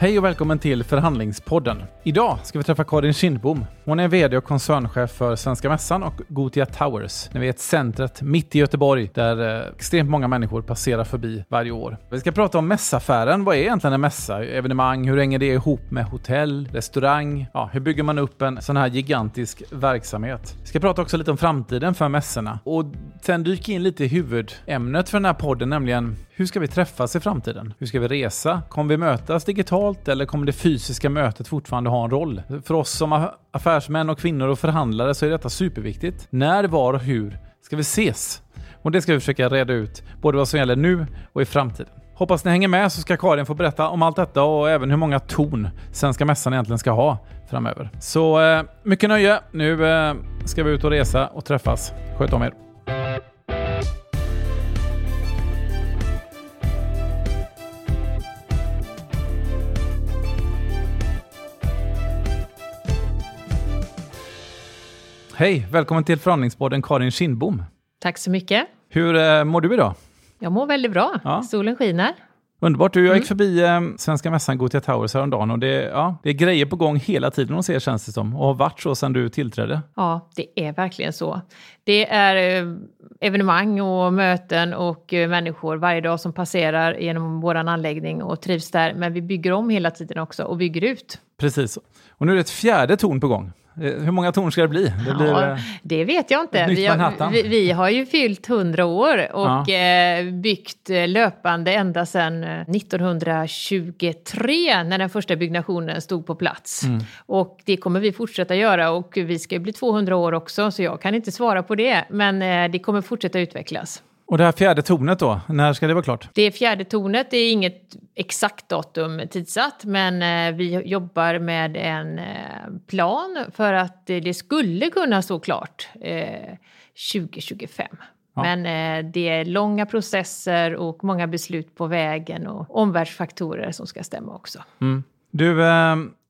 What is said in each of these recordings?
Hej och välkommen till Förhandlingspodden. Idag ska vi träffa Karin Kindbom. Hon är VD och koncernchef för Svenska Mässan och Gotia Towers. Ni vet centret mitt i Göteborg där eh, extremt många människor passerar förbi varje år. Vi ska prata om mässaffären. Vad är egentligen en mässa? Evenemang? Hur hänger det ihop med hotell, restaurang? Ja, hur bygger man upp en sån här gigantisk verksamhet? Vi ska prata också lite om framtiden för mässorna och sen dyka in lite i huvudämnet för den här podden, nämligen hur ska vi träffas i framtiden? Hur ska vi resa? Kommer vi mötas digitalt eller kommer det fysiska mötet fortfarande ha en roll? För oss som affärsmän och kvinnor och förhandlare så är detta superviktigt. När, var och hur ska vi ses? Och det ska vi försöka reda ut, både vad som gäller nu och i framtiden. Hoppas ni hänger med så ska Karin få berätta om allt detta och även hur många ton Svenska Mässan egentligen ska ha framöver. Så eh, mycket nöje. Nu eh, ska vi ut och resa och träffas. Sköt om er. Hej! Välkommen till förhandlingspodden Karin Kindbom. Tack så mycket. Hur eh, mår du idag? Jag mår väldigt bra. Ja. Solen skiner. Underbart. Du, jag gick mm. förbi eh, Svenska mässan Gothia Towers häromdagen och det, ja, det är grejer på gång hela tiden hos er känns det som och har varit så sedan du tillträdde. Ja, det är verkligen så. Det är eh, evenemang och möten och eh, människor varje dag som passerar genom vår anläggning och trivs där. Men vi bygger om hela tiden också och bygger ut. Precis. Och nu är det ett fjärde torn på gång. Eh, hur många torn ska det bli? Det, blir, ja, eh, det vet jag inte. Vi har, vi, vi har, ju fyllt 100 år och ja. Eh, byggt löpande ända sedan 1923 när den första byggnationen stod på plats. Mm. Och det kommer vi fortsätta göra och vi ska bli 200 år också så jag kan inte svara på det. Men det kommer fortsätta utvecklas. Och det här fjärde tornet då, när ska det vara klart? Det fjärde tornet, är inget exakt datum tidsatt, men eh, vi jobbar med en eh, plan för att det skulle kunna stå klart 2025. Eh, ja. Men det är långa processer och många beslut på vägen och omvärldsfaktorer som ska stämma också. Mm. Du,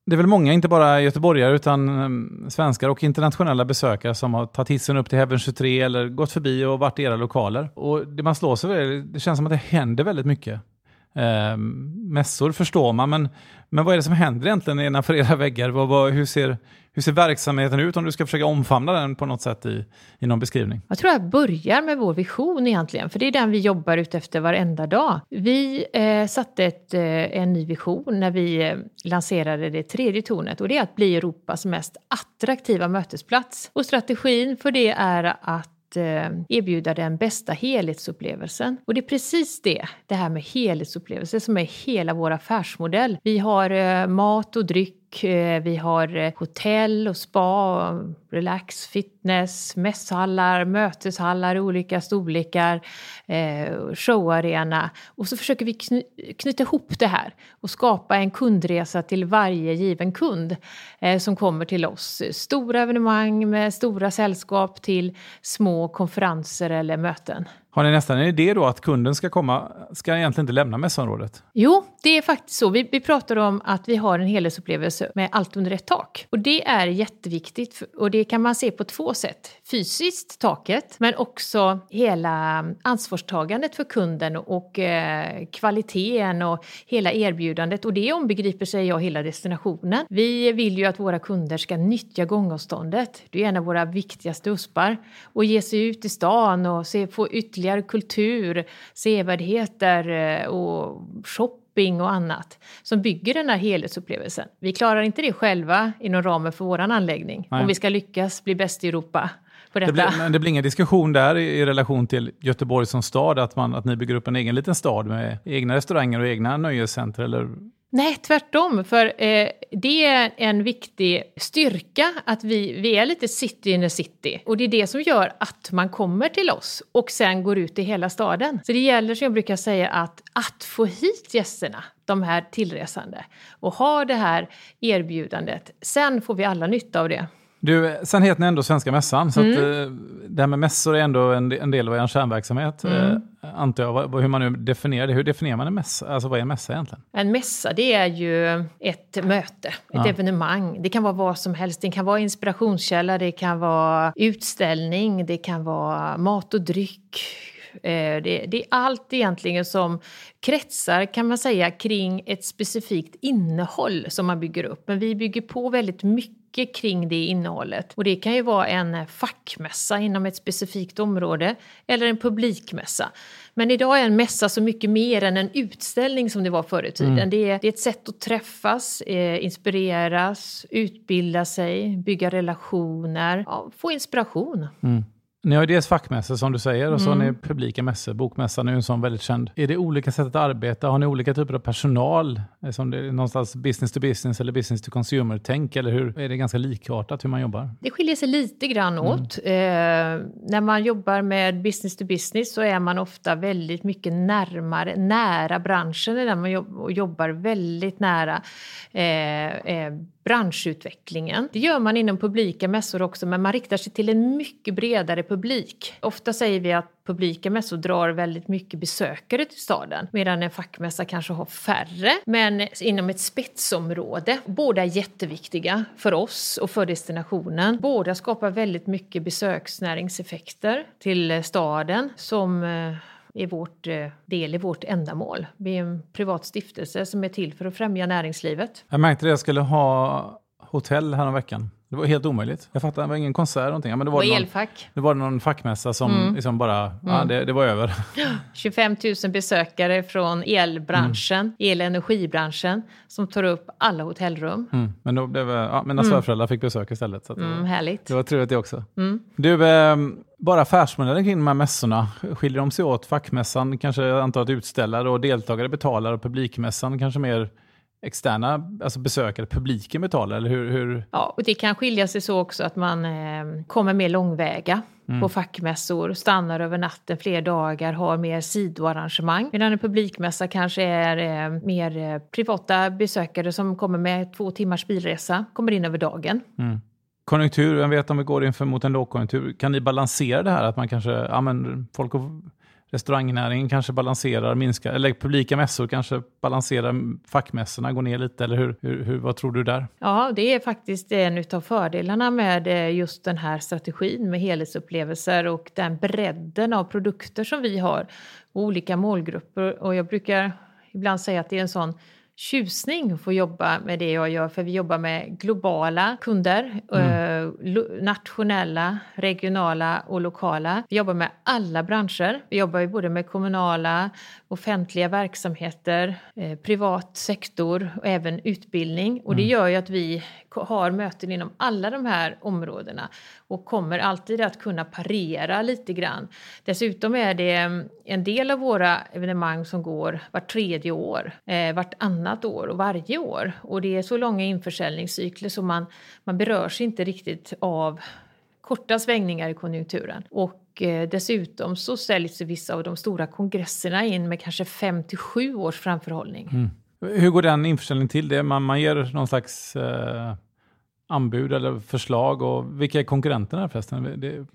det är väl många, inte bara göteborgare, utan ehm, svenskar och internationella besökare som har tagit hissen upp till Heaven 23 eller gått förbi och varit i era lokaler. Och det man slår sig är, det känns som att det händer väldigt mycket. Eh, mässor förstår man, men, men vad är det som händer egentligen innanför era väggar? Vad, vad, hur, ser, hur ser verksamheten ut om du ska försöka omfamna den på något sätt i, i någon beskrivning? Jag tror jag börjar med vår vision egentligen, för det är den vi jobbar ut efter varenda dag. Vi eh, satte ett, eh, en ny vision när vi eh, lanserade det tredje tornet och det är att bli Europas mest attraktiva mötesplats. Och strategin för det är att Eh, erbjuda den bästa helhetsupplevelsen. Och det är precis det, det här med helhetsupplevelse som är hela vår affärsmodell. Vi har eh, mat och dryck Eh, vi har eh, hotell och spa, relax, fitness, mässhallar, möteshallar i olika storlekar, eh, showarena. Och så försöker vi knyta ihop det här och skapa en kundresa till varje given kund som kommer till oss. Stora evenemang med stora sällskap till små konferenser eller möten. Har ni nästan en idé då att kunden ska komma, ska egentligen inte lämna mässområdet? Jo, det är faktiskt så. Vi, vi pratar om att vi har en helhetsupplevelse med allt under ett tak. Och det är jätteviktigt och det kan man se på två sätt. Fysiskt, taket, men också hela mm, ansvarstagandet för kunden och eh, kvaliteten och hela erbjudandet. Och det ombegriper sig jag hela destinationen. Vi vill ju att våra kunder ska nyttja gångavståndet. Det är en av våra viktigaste uspar. Och ge sig ut i stan och se, få ytterligare ytterligare kultur, sevärdheter eh, och shopping och annat som bygger den här helhetsupplevelsen. Vi klarar inte det själva inom ramen för vår anläggning Nej. om vi ska lyckas bli bäst i Europa. Det blir, men det blir ingen diskussion där i, i, relation till Göteborg som stad, att, man, att ni bygger upp en egen liten stad med egna restauranger och egna nöjescenter? Eller Nej, tvärtom. För eh, det är en viktig styrka att vi, vi är lite city in the city. Och det är det som gör att man kommer till oss och sen går ut i hela staden. Så det gäller, som jag brukar säga, att, att få hit gästerna, de här tillresande, och ha det här erbjudandet. Sen får vi alla nytta av det. Du, sen heter ni ändå Svenska Mässan, så mm. att, eh, det här med mässor är ändå en, en del av er kärnverksamhet, mm. Eh, antar jag. Hur man nu definierar det. Hur definierar man en mässa? Alltså vad är en mässa egentligen? En mässa, det är ju ett möte, ett ja. evenemang. Det kan vara vad som helst. Det kan vara inspirationskälla, det kan vara utställning, det kan vara mat och dryck, det, det, är allt egentligen som kretsar kan man säga kring ett specifikt innehåll som man bygger upp. Men vi bygger på väldigt mycket kring det innehållet. Och det kan ju vara en fackmässa inom ett specifikt område eller en publikmässa. Men idag är en mässa så mycket mer än en utställning som det var förr i tiden. Mm. Det, är, det, är, ett sätt att träffas, eh, inspireras, utbilda sig, bygga relationer, ja, få inspiration. Mm. Ni har ju dels fackmässor som du säger och så har ni mm. publika mässor. Bokmässan är ju en sån väldigt känd. Är det olika sätt att arbeta? Har ni olika typer av personal? Som det är någonstans business to business eller business to consumer-tänk? Eller hur? Är det ganska likartat hur man jobbar? Det skiljer sig lite grann mm. åt. Eh, när man jobbar med business to business så är man ofta väldigt mycket närmare, nära branschen där man jobbar väldigt nära eh, eh, branschutvecklingen. Det gör man inom publika mässor också, men man riktar sig till en mycket bredare publik. Ofta säger vi att publika mässor drar väldigt mycket besökare till staden medan en fackmässa kanske har färre, men inom ett spetsområde. Båda är jätteviktiga för oss och för destinationen. Båda skapar väldigt mycket besöksnäringseffekter till staden som eh, är vårt eh, del i vårt ändamål. Vi är en privat stiftelse som är till för att främja näringslivet. Jag märkte det, jag skulle ha hotell veckan. Det var helt omöjligt. Jag fattar, det var ingen konsert eller någonting. Men det var, det elfack. Det var någon fackmässa som mm. liksom bara, mm. ja, det, det, var över. 25 000 besökare från elbranschen, mm. el och energibranschen, som tar upp alla hotellrum. Mm. Men då blev, ja, mina mm. svärföräldrar fick besök istället. Så mm, härligt. Det var trevligt det också. Mm. Du, eh, bara affärsmodellen kring de här mässorna, skiljer de sig åt? Fackmässan kanske antalet utställare och deltagare betalar och publikmässan kanske mer externa alltså besökare, publiken betalar? Eller hur, hur? Ja, och det kan skilja sig så också att man eh, kommer mer långväga mm. på fackmässor, stannar över natten fler dagar, har mer sidoarrangemang. Medan en publikmässa kanske är eh, mer eh, privata besökare som kommer med två timmars bilresa, kommer in över dagen. Mm. Konjunktur, jag vet om vi går inför mot en lågkonjunktur, kan ni balansera det här att man kanske, ja men folk restaurangnäringen kanske balanserar, minskar, eller publika mässor kanske balanserar fackmässorna, går ner lite, eller hur, hur, hur, vad tror du där? Ja, det är faktiskt en av fördelarna med eh, just den här strategin med helhetsupplevelser och den bredden av produkter som vi har olika målgrupper. Och jag brukar ibland säga att det är en sån tjusning att få jobba med det jag gör för vi jobbar med globala kunder, mm. eh, nationella, regionala och lokala. Vi jobbar med alla branscher. Vi jobbar ju både med kommunala, offentliga verksamheter, eh, privat sektor och även utbildning. Och det mm. gör ju att vi har möten inom alla de här områdena och kommer alltid att kunna parera lite grann. Dessutom är det mm, en del av våra evenemang som går vart tredje år, eh, vartannat år och varje år. Och det är så långa införsäljningscykler så man, man berörs inte riktigt av korta svängningar i konjunkturen. Och eh, dessutom så säljs vissa av de stora kongresserna in med kanske 5 till 7 års framförhållning. Mm. Hur går den införsäljningen till? Det? Man, man ger någon slags eh, anbud eller förslag och vilka är konkurrenterna förresten? Det...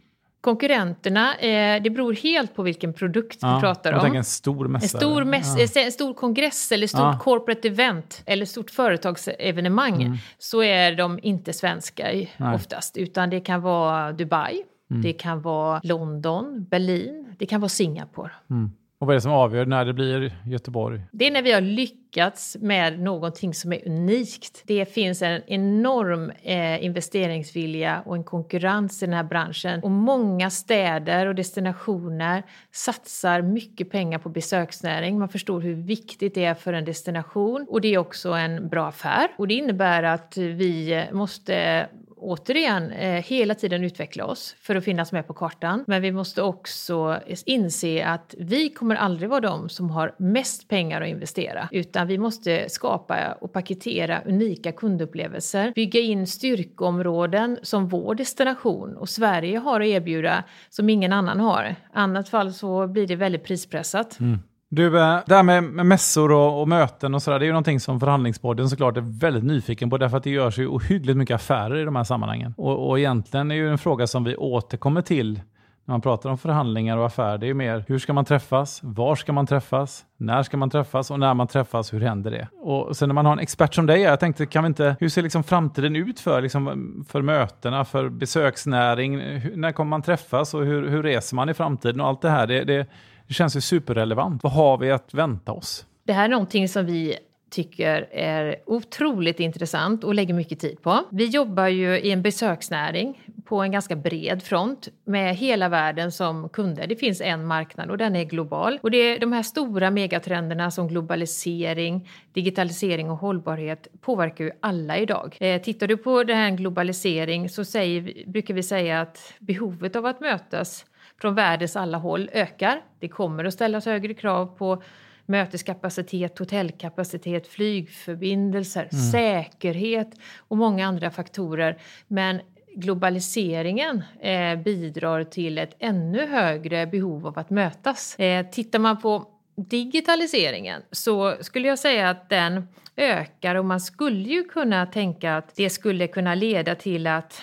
Konkurrenterna, eh, det beror helt på vilken produkt ja, vi pratar om. En stor mässa? En stor, mäss, ja. en stor kongress eller stort ja. corporate event eller stort företagsevenemang mm. så är de inte svenska Nej. oftast utan det kan vara Dubai, mm. det kan vara London, Berlin, det kan vara Singapore. Mm. Och vad är det som avgör när det blir Göteborg? Det är när vi har lyckats med någonting som är unikt. Det finns en enorm eh, investeringsvilja och en konkurrens i den här branschen. Och många städer och destinationer satsar mycket pengar på besöksnäring. Man förstår hur viktigt det är för en destination och det är också en bra affär. Och det innebär att vi måste återigen eh, hela tiden utveckla oss för att finnas med på kartan. Men vi måste också inse att vi kommer aldrig vara de som har mest pengar att investera utan vi måste skapa och paketera unika kundupplevelser, bygga in styrkeområden som vår destination och Sverige har att erbjuda som ingen annan har. I annat fall så blir det väldigt prispressat. Mm. Du, eh, det här med, mässor och, och möten och sådär, det är ju någonting som förhandlingsborden såklart är väldigt nyfiken på, därför att det görs ju ohyggligt mycket affärer i de här sammanhangen. Och, och egentligen är ju en fråga som vi återkommer till när man pratar om förhandlingar och affärer, det är ju mer hur ska man träffas, var ska man träffas, när ska man träffas och när man träffas, hur händer det? Och sen när man har en expert som dig, jag tänkte, kan vi inte, hur ser liksom framtiden ut för, liksom, för mötena, för besöksnäring? Hur, när kommer man träffas och hur, hur reser man i framtiden och allt det här? Det, det, det känns ju superrelevant. Vad har vi att vänta oss? Det här är någonting som vi tycker är otroligt intressant och lägger mycket tid på. Vi jobbar ju i en besöksnäring på en ganska bred front med hela världen som kunder. Det finns en marknad och den är global. Och det är de här stora megatrenderna som globalisering, digitalisering och hållbarhet påverkar ju alla idag. Eh, tittar du på den här globalisering så säger, brukar vi säga att behovet av att mötas från världens alla håll ökar. Det kommer att ställas högre krav på möteskapacitet, hotellkapacitet, flygförbindelser, mm. säkerhet och många andra faktorer. Men globaliseringen eh, bidrar till ett ännu högre behov av att mötas. Eh, tittar man på digitaliseringen så skulle jag säga att den ökar och man skulle ju kunna tänka att det skulle kunna leda till att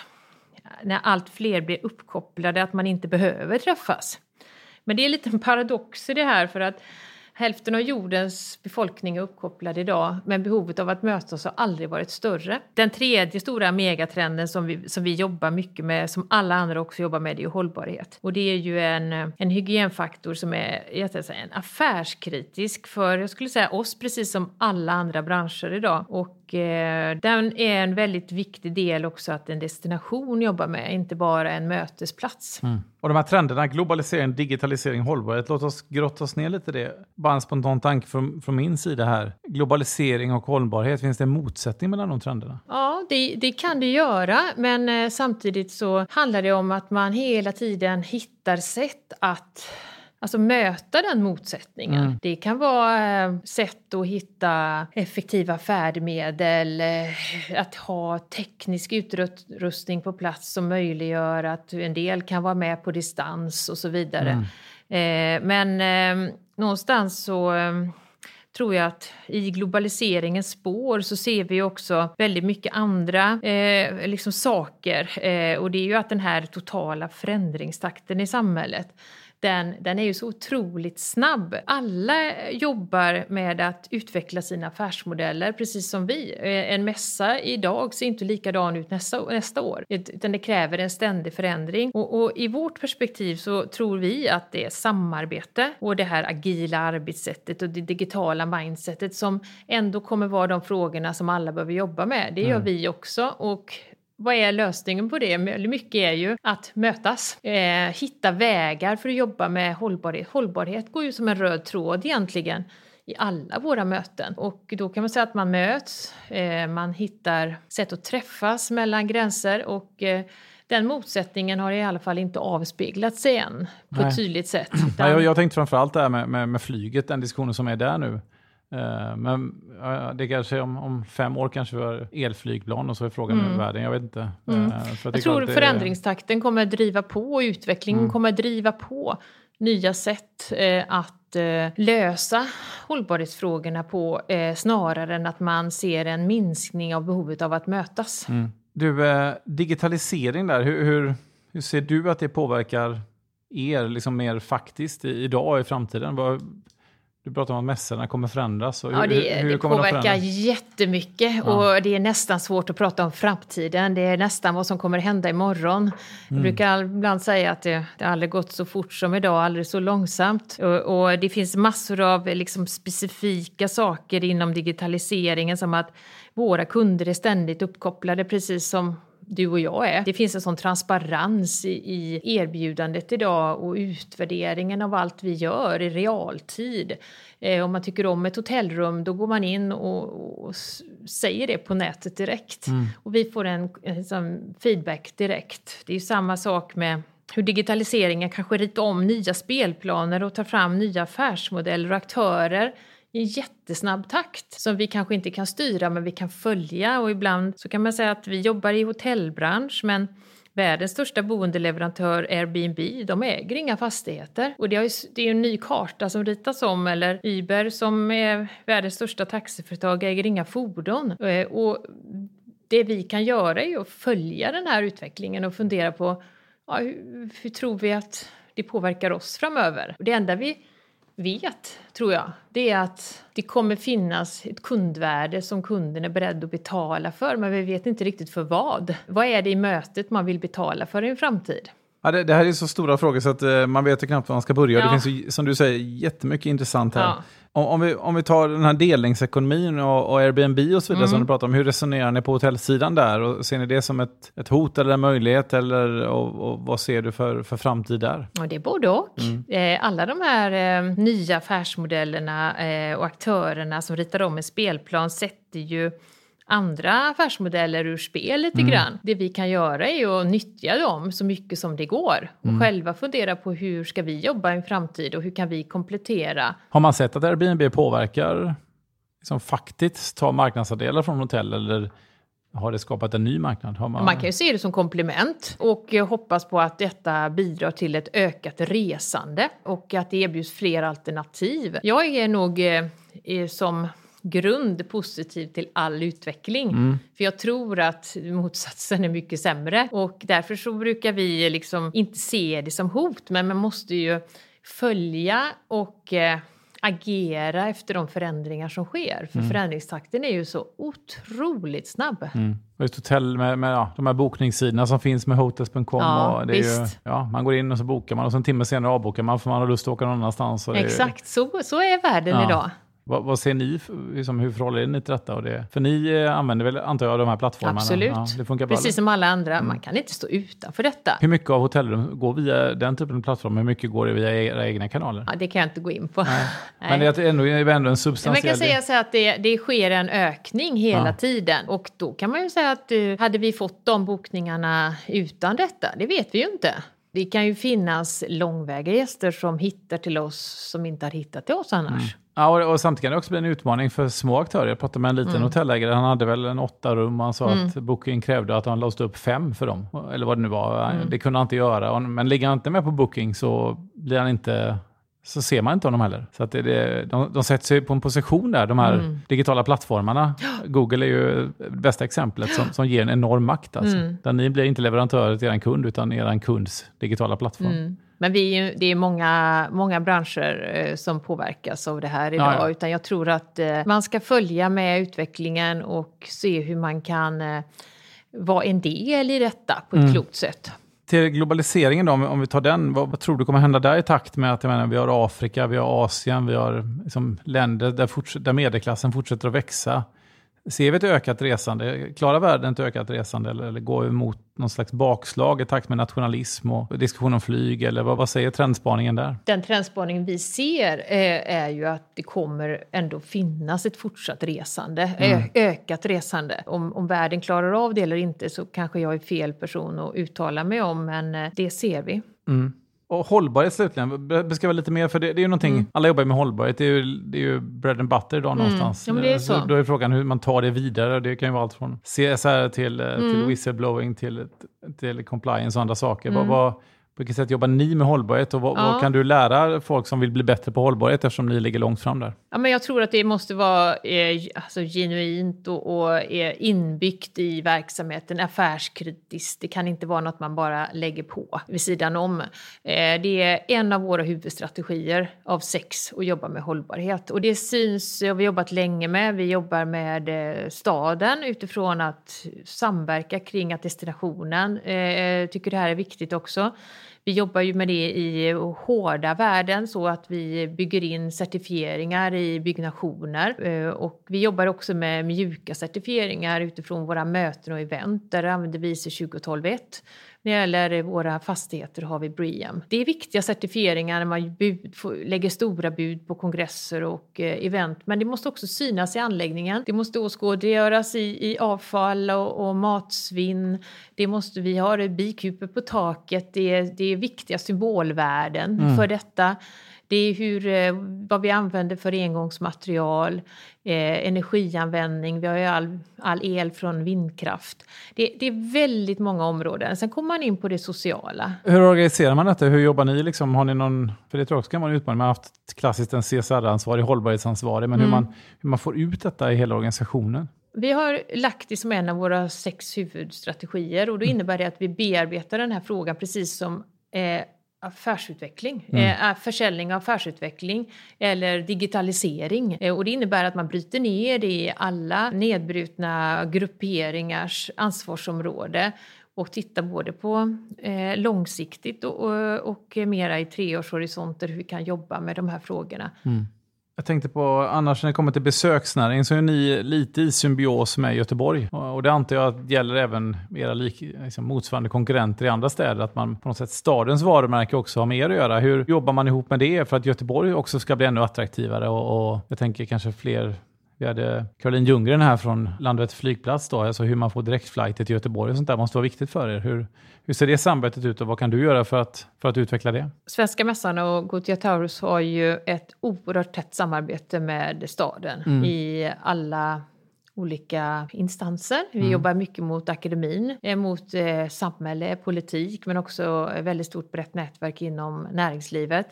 när allt fler blir uppkopplade att man inte behöver träffas. Men det är lite en paradox i det här för att Hälften av jordens befolkning är uppkopplad idag, men behovet av att mötas har aldrig varit större. Den tredje stora megatrenden som vi, som vi jobbar mycket med, som alla andra också jobbar med, det är hållbarhet. Och det är ju en, en hygienfaktor som är jag säga, en affärskritisk för, jag skulle säga oss, precis som alla andra branscher idag. Och den är en väldigt viktig del också att en destination jobbar med, inte bara en mötesplats. Mm. Och de här trenderna, globalisering, digitalisering, hållbarhet, låt oss grotta oss ner lite i det. Bara en spontan tanke från, från min sida här. Globalisering och hållbarhet, finns det en motsättning mellan de trenderna? Ja, det, det kan det göra, men eh, samtidigt så handlar det om att man hela tiden hittar sätt att Alltså möta den motsättningen. Mm. Det kan vara eh, sätt att hitta effektiva färdmedel, eh, att ha teknisk utrustning på plats som möjliggör att en del kan vara med på distans och så vidare. Mm. Eh, men någonstans så tror jag att i globaliseringens spår så ser vi också väldigt mycket andra eh, liksom saker. Eh, och det är ju att den här totala förändringstakten i samhället den, den är ju så otroligt snabb. Alla jobbar med att utveckla sina affärsmodeller precis som vi. Eh, en mässa idag ser inte likadan ut nästa, nästa år utan det kräver en ständig förändring. Och, och, i vårt perspektiv så tror vi att det är samarbete och det här agila arbetssättet och det digitala mindsetet som ändå kommer vara de frågorna som alla behöver jobba med. Det gör mm. vi också och vad är lösningen på det? Mycket är ju att mötas, eh, hitta vägar för att jobba med hållbarhet. Hållbarhet går ju som en röd tråd egentligen i alla våra möten. Och då kan man säga att man möts, eh, man hittar sätt att träffas mellan gränser och eh, den motsättningen har i alla fall inte avspeglat sig än på Nej. ett tydligt sätt. Utan... jag, jag tänkte framförallt det här med, med, med flyget, den diskussionen som är där nu. Eh, men det kanske om, om fem år kanske vi har elflygplan och så är frågan mm. världen. Jag vet inte. Mm. Eh, jag, jag tror förändringstakten är... kommer att driva på och utvecklingen mm. kommer att driva på nya sätt eh, att lösa hållbarhetsfrågorna på snarare än att man ser en minskning av behovet av att mötas. Mm. Du, digitalisering där, hur, hur, hur, ser du att det påverkar er liksom mer faktiskt idag och i framtiden? Vad, du pratar om att mässorna kommer förändras. Och ja, det, hur, hur det påverkar jättemycket ja. och det är nästan svårt att prata om framtiden. Det är nästan vad som kommer hända imorgon. Mm. Jag brukar ibland säga att det, det aldrig gått så fort som idag, aldrig så långsamt. Och, och det finns massor av liksom specifika saker inom digitaliseringen som att våra kunder är ständigt uppkopplade precis som du och jag är. Det finns en sån transparens i, erbjudandet idag och utvärderingen av allt vi gör i realtid. Eh, om man tycker om ett hotellrum då går man in och, och säger det på nätet direkt. Mm. Och vi får en, en feedback direkt. Det är ju samma sak med hur digitaliseringen kanske ritar om nya spelplaner och tar fram nya affärsmodeller och aktörer i en jättesnabb takt som vi kanske inte kan styra men vi kan följa och ibland så kan man säga att vi jobbar i hotellbransch men Världens största boendeleverantör Airbnb, de äger inga fastigheter. Och det är ju en ny karta som ritas om, eller Uber som är världens största taxiföretag äger inga fordon. Eh, och det vi kan göra är att följa den här utvecklingen och fundera på ja, hur, hur tror vi att det påverkar oss framöver? Och det enda vi vet, tror jag, det är att det kommer finnas ett kundvärde som kunden är beredd att betala för, men vi vet inte riktigt för vad. Vad är det i mötet man vill betala för i en framtid? Ja, det, det, här är så stora frågor så att uh, man vet ju knappt var man ska börja. Ja. Det finns ju, som du säger, jättemycket intressant här. Ja. Om, om, vi, om vi tar den här delningsekonomin och, och Airbnb och så vidare mm. som du pratar om, hur resonerar ni på hotellsidan där? Och ser ni det som ett, ett hot eller en möjlighet? Eller, och, och vad ser du för, för framtid där? Ja, det är både och. Mm. Eh, alla de här eh, nya affärsmodellerna eh, och aktörerna som ritar om en spelplan sätter ju andra affärsmodeller ur spel lite mm. grann. Det vi kan göra är att nyttja dem så mycket som det går och mm. själva fundera på hur ska vi jobba i en framtid och hur kan vi komplettera. Har man sett att Airbnb påverkar liksom faktiskt ta marknadsandelar från hotell eller har det skapat en ny marknad? Man... man... kan ju se det som komplement och hoppas på att detta bidrar till ett ökat resande och att det erbjuds fler alternativ. Jag är nog eh, som grund positiv till all utveckling. Mm. För jag tror att motsatsen är mycket sämre. Och därför så brukar vi liksom inte se det som hot, men man måste ju följa och eh, agera efter de förändringar som sker. För mm. förändringstakten är ju så otroligt snabb. Mm. Just hotell med, med ja, de här bokningssidorna som finns med hotels.com. Ja, ja, man går in och så bokar man och så en timme senare avbokar man för man har lust att åka någon annanstans. Exakt, ju... så, så är världen ja. idag. Vad, vad, ser ni, liksom, hur förhåller ni till detta? Och det? För ni eh, använder väl, antar jag, de här plattformarna? Absolut. Ja, det funkar Precis som alla andra. Mm. Man kan inte stå utanför detta. Hur mycket av hotellrum går via den typen av plattform? Hur mycket går det via era egna kanaler? Ja, det kan jag inte gå in på. Nej. Men det är ändå, är ändå en substantiell... Man kan säga så att det, det sker en ökning hela ja. tiden. Och då kan man ju säga att hade vi fått de bokningarna utan detta? Det vet vi ju inte. Det kan ju finnas långväga gäster som hittar till oss som inte har hittat till oss annars. Mm. Ja, och, och, samtidigt kan det också bli en utmaning för små aktörer. Jag pratade med en liten mm. hotellägare, han hade väl en åtta rum och han sa mm. att Booking krävde att han låste upp fem för dem. Eller vad det nu var. Mm. Det kunde han inte göra. Men ligger han inte med på Booking så blir han inte så ser man inte honom heller. Så att det, det, de, de sätter sig på en position där, de här mm. digitala plattformarna. Google är ju det bästa exemplet som, som ger en enorm makt. Alltså. Mm. Där ni blir inte leverantörer till er kund, utan er kunds digitala plattform. Mm. Men vi det är många, många branscher eh, som påverkas av det här idag. Ja, ja. Utan jag tror att eh, man ska följa med utvecklingen och se hur man kan eh, vara en del i detta på ett mm. klokt sätt till globaliseringen då, om vi tar den, vad, vad, tror du kommer hända där i takt med att menar, vi har Afrika, vi har Asien, vi har liksom länder där, där medelklassen fortsätter att växa? Ser vi ett ökat resande? Klarar världen ett ökat resande eller, eller går vi mot någon slags bakslag i takt med nationalism och diskussion om flyg? Eller vad, vad säger trendspaningen där? Den trendspaningen vi ser eh, är ju att det kommer ändå finnas ett fortsatt resande, mm. ökat resande. Om, om världen klarar av det eller inte så kanske jag är fel person att uttala mig om, men eh, det ser vi. Mm. Och hållbarhet slutligen, beskriva lite mer, för det, det är ju någonting, mm. alla jobbar med hållbarhet, det är ju, det är ju bread and butter idag mm. någonstans. Ja, är så. så. Då är frågan hur man tar det vidare, det kan ju vara allt från CSR till, eh, mm. till whistleblowing till, till compliance och andra saker. Vad, mm. vad, vilket sätt jobbar ni med hållbarhet och vad, ja. vad, kan du lära folk som vill bli bättre på hållbarhet eftersom ni ligger långt fram där? Ja, men jag tror att det måste vara eh, alltså, genuint och, och eh, inbyggt i verksamheten, affärskritiskt. Det kan inte vara något man bara lägger på vid sidan om. Eh, det är en av våra huvudstrategier av sex att jobba med hållbarhet. Och det syns, har vi jobbat länge med. Vi jobbar med eh, staden utifrån att samverka kring att destinationen eh, tycker det här är viktigt också. Vi jobbar ju med det i hårda värden så att vi bygger in certifieringar i byggnationer eh, och vi jobbar också med mjuka certifieringar utifrån våra möten och event. Där använder vi ISO 20121 när det gäller våra fastigheter har vi BREEAM. Det är viktiga certifieringar när man bud, lägger stora bud på kongresser och eh, event. Men det måste också synas i anläggningen. Det måste åskådliggöras i, i avfall och, och matsvinn. Det måste, vi ha bikuper på taket. Det är, det är viktiga symbolvärden mm. för detta. Det är hur, eh, vad vi använder för engångsmaterial, eh, energianvändning, vi har ju all, all el från vindkraft. Det, det, är väldigt många områden. Sen kommer man in på det sociala. Hur organiserar man detta? Hur jobbar ni? Liksom? Har ni någon, för det tror jag också kan vara en utmaning. Man har haft klassiskt en CSR-ansvarig, hållbarhetsansvarig, men mm. hur, man, hur man får ut detta i hela organisationen? Vi har lagt det som en av våra sex huvudstrategier och då Mm. innebär det att vi bearbetar den här frågan precis som eh, affärsutveckling, Mm. eh, försäljning av affärsutveckling eller digitalisering. Eh, och det innebär att man bryter ner det i alla nedbrutna grupperingars ansvarsområde och tittar både på eh, långsiktigt och, och, och mera i treårshorisonter hur vi kan jobba med de här frågorna. Jag tänkte på, annars när det kommer till besöksnäringen så är ni lite i symbios med Göteborg. Och och det antar jag att gäller även era lik, liksom motsvarande konkurrenter i andra städer. Att man på något sätt, stadens varumärke också har med er att göra. Hur jobbar man ihop med det för att Göteborg också ska bli ännu attraktivare? Och, och jag tänker kanske fler vi hade Caroline Ljunggren här från Landvetter flygplats. Då, alltså hur man får direktflighter till Göteborg och sånt där måste vara viktigt för er. Hur, hur ser det samarbetet ut och vad kan du göra för att, för att utveckla det? Svenska mässan och Gothia Taurus har ju ett oerhört tätt samarbete med staden Mm. i alla olika instanser. Vi Mm. jobbar mycket mot akademin, eh, mot eh, samhälle, politik men också ett väldigt stort brett nätverk inom näringslivet.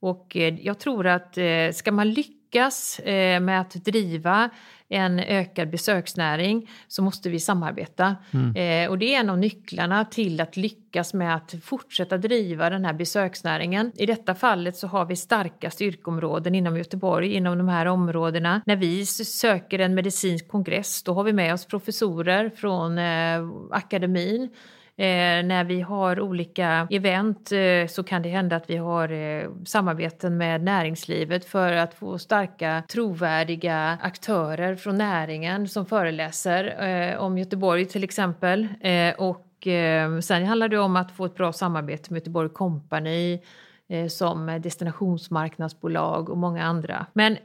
Och eh, jag tror att eh, ska man lyckas eh, med att driva en ökad besöksnäring så måste vi samarbeta. Eh, och det är en av nycklarna till att lyckas med att fortsätta driva den här besöksnäringen. I detta fallet så har vi starka styrkområden inom Göteborg, inom de här områdena. När vi söker en medicinsk kongress då har vi med oss professorer från eh, akademin. Eh, när vi har olika event eh, så kan det hända att vi har eh, samarbeten med näringslivet för att få starka, trovärdiga aktörer från näringen som föreläser eh, om Göteborg till exempel. Eh, och eh, sen handlar det om att få ett bra samarbete med Göteborg Company eh, som destinationsmarknadsbolag och många andra. Men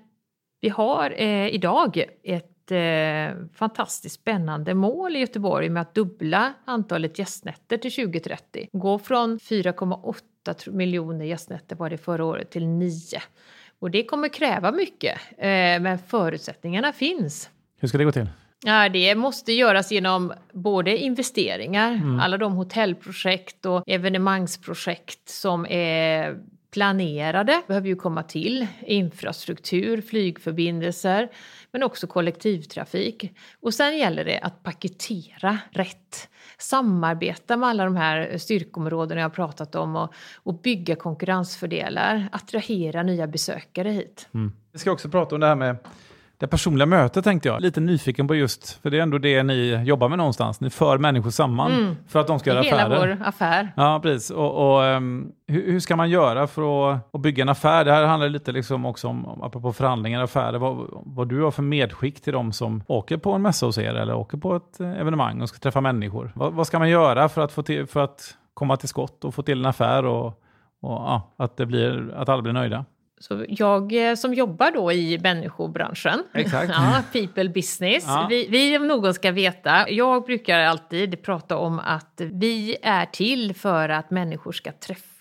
vi har eh, idag ett eh, fantastiskt spännande mål i Göteborg med att dubbla antalet gästnätter till 2030. Gå från 4,8 tr- miljoner gästnätter var det förra året till 9. Och det kommer kräva mycket, eh, men förutsättningarna finns. Hur ska det gå till? Ja, det måste göras genom både investeringar, alla de hotellprojekt och evenemangsprojekt som är planerade behöver ju komma till. Infrastruktur, flygförbindelser, men också kollektivtrafik. Och sen gäller det att paketera rätt. Samarbeta med alla de här styrkområdena jag har pratat om och, och bygga konkurrensfördelar. Attrahera nya besökare hit. Mm. Vi ska också prata om det här med det personliga mötet tänkte jag. Lite nyfiken på just, för det är ändå det ni jobbar med någonstans. Ni för människor samman för att de ska göra Hela affärer. vår affär. Ja, precis. Och, och, ehm, hur, hur ska man göra för att, att bygga en affär? Det här handlar lite liksom också om, apropå förhandlingar och affärer, vad, vad du har för medskick till de som åker på en mässa hos er eller åker på ett evenemang och ska träffa människor. Vad, vad ska man göra för att, få till, för att komma till skott och få till en affär och, och ja, att, det blir, att alla blir nöjda? Så jag eh, som jobbar då i människobranschen, Exakt. ja, people business, Ja. vi, vi om någon ska veta, jag brukar alltid prata om att vi är till för att människor ska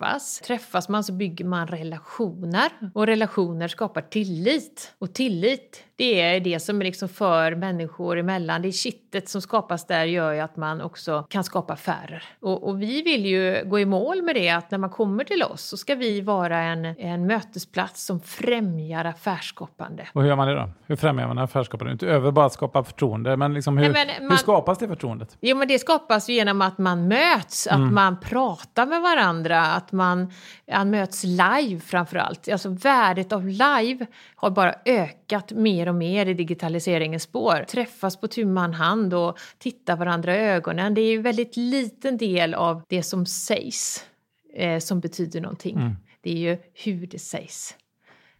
träffas. Träffas man så bygger man relationer och relationer skapar tillit. Och tillit, det är det som liksom för människor emellan. Det kittet som skapas där gör ju att man också kan skapa affärer. Och, och vi vill ju gå i mål med det att när man kommer till oss så ska vi vara en, en mötesplats som främjar affärsskapande. Och hur gör man det då? Hur främjar man affärskapande? Utöver bara att skapa förtroende, men, liksom hur, Nej, men hur man- skapas det förtroendet? Jo, men det skapas ju genom att man möts, att man pratar med varandra, att man, man möts live framför allt. Alltså värdet av live har bara ökat mer och mer i digitaliseringens spår. Träffas på tu man hand och titta varandra i ögonen. Det är ju en väldigt liten del av det som sägs eh, som betyder någonting. Det är ju hur det sägs.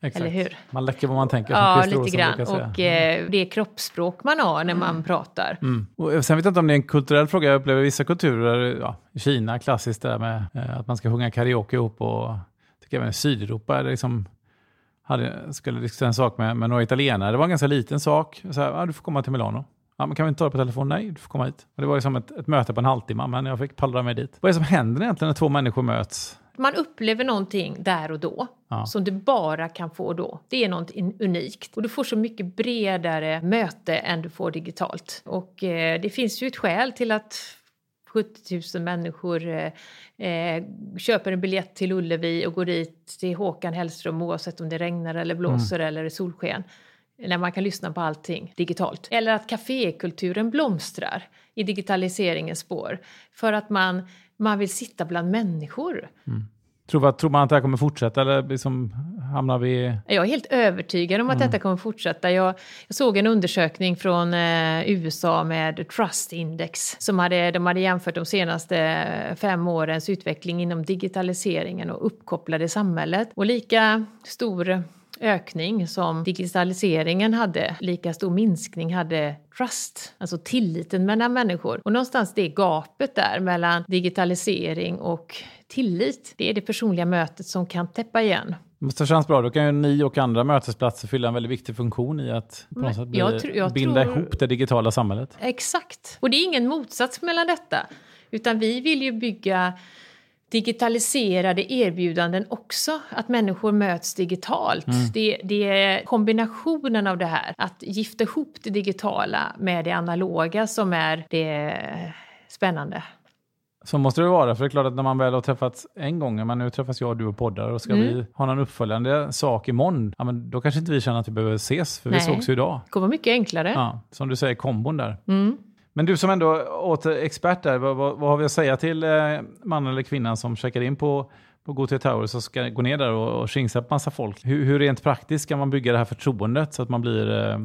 Exakt. Eller hur? Man läcker vad man tänker. som Ja, lite grann. Och eh, det kroppsspråk man har när man pratar. Mm. Och sen vet jag inte om det är en kulturell fråga. Jag upplever vissa kulturer, ja, Kina klassiskt där med eh, att man ska sjunga karaoke ihop och tycker även i Sydeuropa är det liksom hade, skulle diskutera en sak med, med några italienare. Det var en ganska liten sak. Så här, ja, du får komma till Milano. Ja, men kan vi inte ta det på telefon? Nej, du får komma hit. Och det var ju som ett, ett möte på en halvtimme, men jag fick pallra mig dit. Vad är det som händer egentligen när två människor möts? Man upplever någonting där och då Ja. som du bara kan få då. Det är något unikt. Och du får så mycket bredare möte än du får digitalt. Och eh, det finns ju ett skäl till att 70 000 människor eh, eh, köper en biljett till Ullevi och går dit till Håkan Hellström oavsett om det regnar eller blåser eller är solsken. när man kan lyssna på allting digitalt. Eller att kafékulturen blomstrar i digitaliseringens spår för att man, man vill sitta bland människor. Mm. Tror, tror man att det här kommer fortsätta eller liksom hamnar vi... Jag är helt övertygad om att mm. detta kommer fortsätta. Jag, jag såg en undersökning från eh, USA med Trust Index. Som hade, de hade jämfört de senaste fem årens utveckling inom digitaliseringen och uppkopplade samhället. Och lika stor ökning som digitaliseringen hade, lika stor minskning hade trust, alltså tilliten mellan människor. Och någonstans det gapet där mellan digitalisering och tillit, det är det personliga mötet som kan täppa igen. Det kännas bra. Då kan ju ni och andra mötesplatser fylla en väldigt viktig funktion i att på något sätt bli, jag tr jag binda tror... ihop det digitala samhället. Exakt. Och det är ingen motsats mellan detta. Utan vi vill ju bygga digitaliserade erbjudanden också, att människor möts digitalt. Mm. Det, det, är kombinationen av det här, att gifta ihop det digitala med det analoga som är det spännande. Så måste det vara, för det är klart att när man väl har träffats en gång, men nu träffas jag och du och poddar och ska mm. vi ha någon uppföljande sak imorgon, ja, men då kanske inte vi känner att vi behöver ses, för Nej. vi sågs ju idag. Det kommer mycket enklare. Ja, som du säger, kombon där. Mm. Men du som ändå åter expert där, vad, vad, vad, har vi att säga till eh, mannen eller kvinnan som checkar in på på Gothia Towers och ska gå ner där och, och på massa folk. Hur, hur rent praktiskt ska man bygga det här förtroendet så att man blir, eh,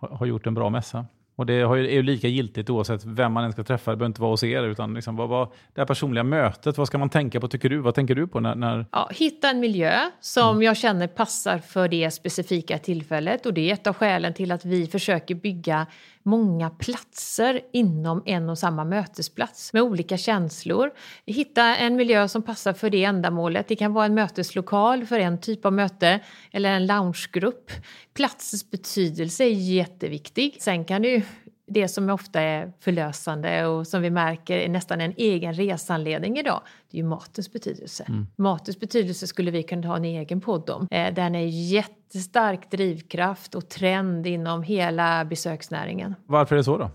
har gjort en bra mässa? Och det är ju lika giltigt oavsett vem man än ska träffa. Det behöver inte vara hos er. Utan liksom, vad, vad, det här personliga mötet, vad ska man tänka på tycker du? Vad tänker du på? när... när... Ja, hitta en miljö som mm. jag känner passar för det specifika tillfället. Och det är ett av skälen till att vi försöker bygga många platser inom en och samma mötesplats med olika känslor. Hitta en miljö som passar för det ändamålet. Det kan vara en möteslokal för en typ av möte eller en loungegrupp. Platsens betydelse är jätteviktig. Sen kan du det som ofta är förlösande och som vi märker är nästan en egen resanledning idag, det är ju matens betydelse. Mm. Matens betydelse skulle vi kunna ha en egen podd om. Eh, den är jättestark drivkraft och trend inom hela besöksnäringen. Varför är det så då?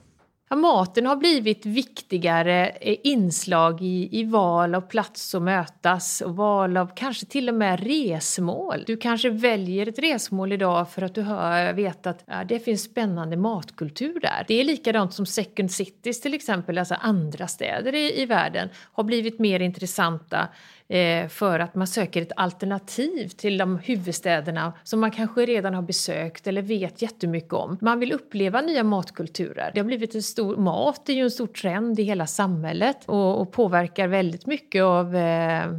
Maten har blivit viktigare eh, inslag i, i val av plats att mötas och val av kanske till och med resmål. Du kanske väljer ett resmål idag för att du hör, vet att ja, det finns spännande matkultur där. Det är likadant som second cities till exempel, alltså andra städer i, i världen har blivit mer intressanta för att man söker ett alternativ till de huvudstäderna som man kanske redan har besökt eller vet jättemycket om. Man vill uppleva nya matkulturer. Det har blivit en stor, mat är ju en stor trend i hela samhället och, och påverkar väldigt mycket av eh,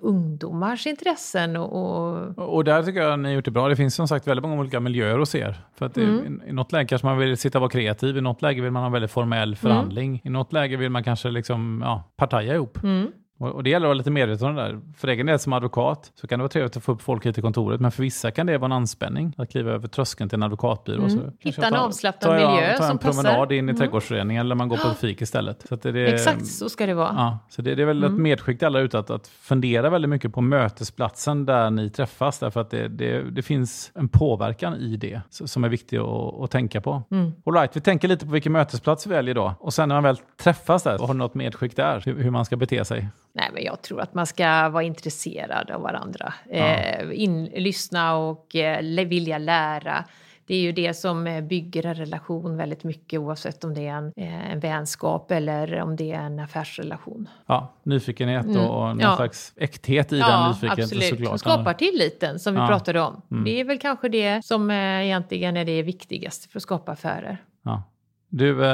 ungdomars intressen. Och, och... och där tycker jag ni har gjort det bra. Det finns som sagt väldigt många olika miljöer hos er. För att mm. i, i, något läge kanske man vill sitta och vara kreativ, i något läge vill man ha en väldigt formell förhandling, mm. i något läge vill man kanske liksom, ja, partaja ihop. Mm. Och, det gäller att vara lite medveten om det där. För egen del som advokat så kan det vara trevligt att få upp folk hit till kontoret, men för vissa kan det vara en anspänning att kliva över tröskeln till en advokatbyrå. Mm. Så Hitta en avslappnad miljö som passar. Ta en promenad in i mm. trädgårdsföreningen eller man går på ett fik istället. Så det, Exakt så ska det vara. Ja, så det, det är väl mm. ett medskick till alla ute att, att fundera väldigt mycket på mötesplatsen där ni träffas, därför att det, det, det finns en påverkan i det som är viktig att, att tänka på. Mm. All right, vi tänker lite på vilken mötesplats vi väljer då. Och sen när man väl träffas där, har du något medskick där? Hur, hur man ska bete sig? Nej, men jag tror att man ska vara intresserad av varandra. Ja. Eh, in, lyssna och eh, vilja lära. Det är ju det som eh, bygger en relation väldigt mycket oavsett om det är en, eh, en vänskap eller om det är en affärsrelation. Ja, nyfikenhet mm. och någon ja. slags äkthet i ja, den nyfikenheten absolut. såklart. Som skapar tilliten som vi pratade om. Mm. Det är väl kanske det som eh, egentligen är det viktigaste för att skapa affärer. Ja. Du,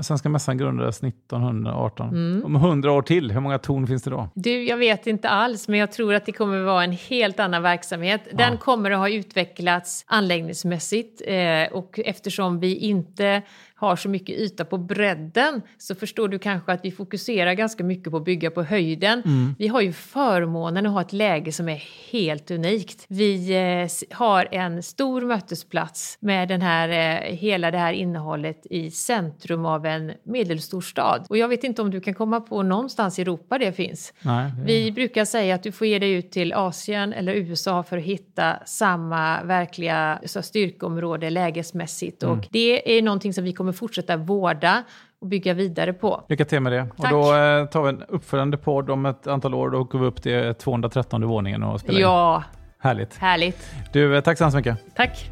Svenska mässan grundades 1918. Mm. Om hundra år till, hur många torn finns det då? Du, jag vet inte alls, men jag tror att det kommer vara en helt annan verksamhet. Den ja. kommer att ha utvecklats anläggningsmässigt eh, och eftersom vi inte har så mycket yta på bredden så förstår du kanske att vi fokuserar ganska mycket på att bygga på höjden. Mm. Vi har ju förmånen att ha ett läge som är helt unikt. Vi eh, har en stor mötesplats med den här, eh, hela det här innehållet i centrum av en medelstor stad. Och jag vet inte om du kan komma på någonstans i Europa det finns. Nej, det... Vi brukar säga att du får ge dig ut till Asien eller USA för att hitta samma verkliga så styrkeområde lägesmässigt. Mm. Och det är någonting som vi kommer fortsätta vårda och bygga vidare på. Lycka till med det. Tack. Och då eh, tar vi en uppföljande podd om ett antal år. Då åker vi upp till 213 våningen och spelar ja. in. Härligt. Härligt. Du, eh, tack så hemskt mycket. Tack.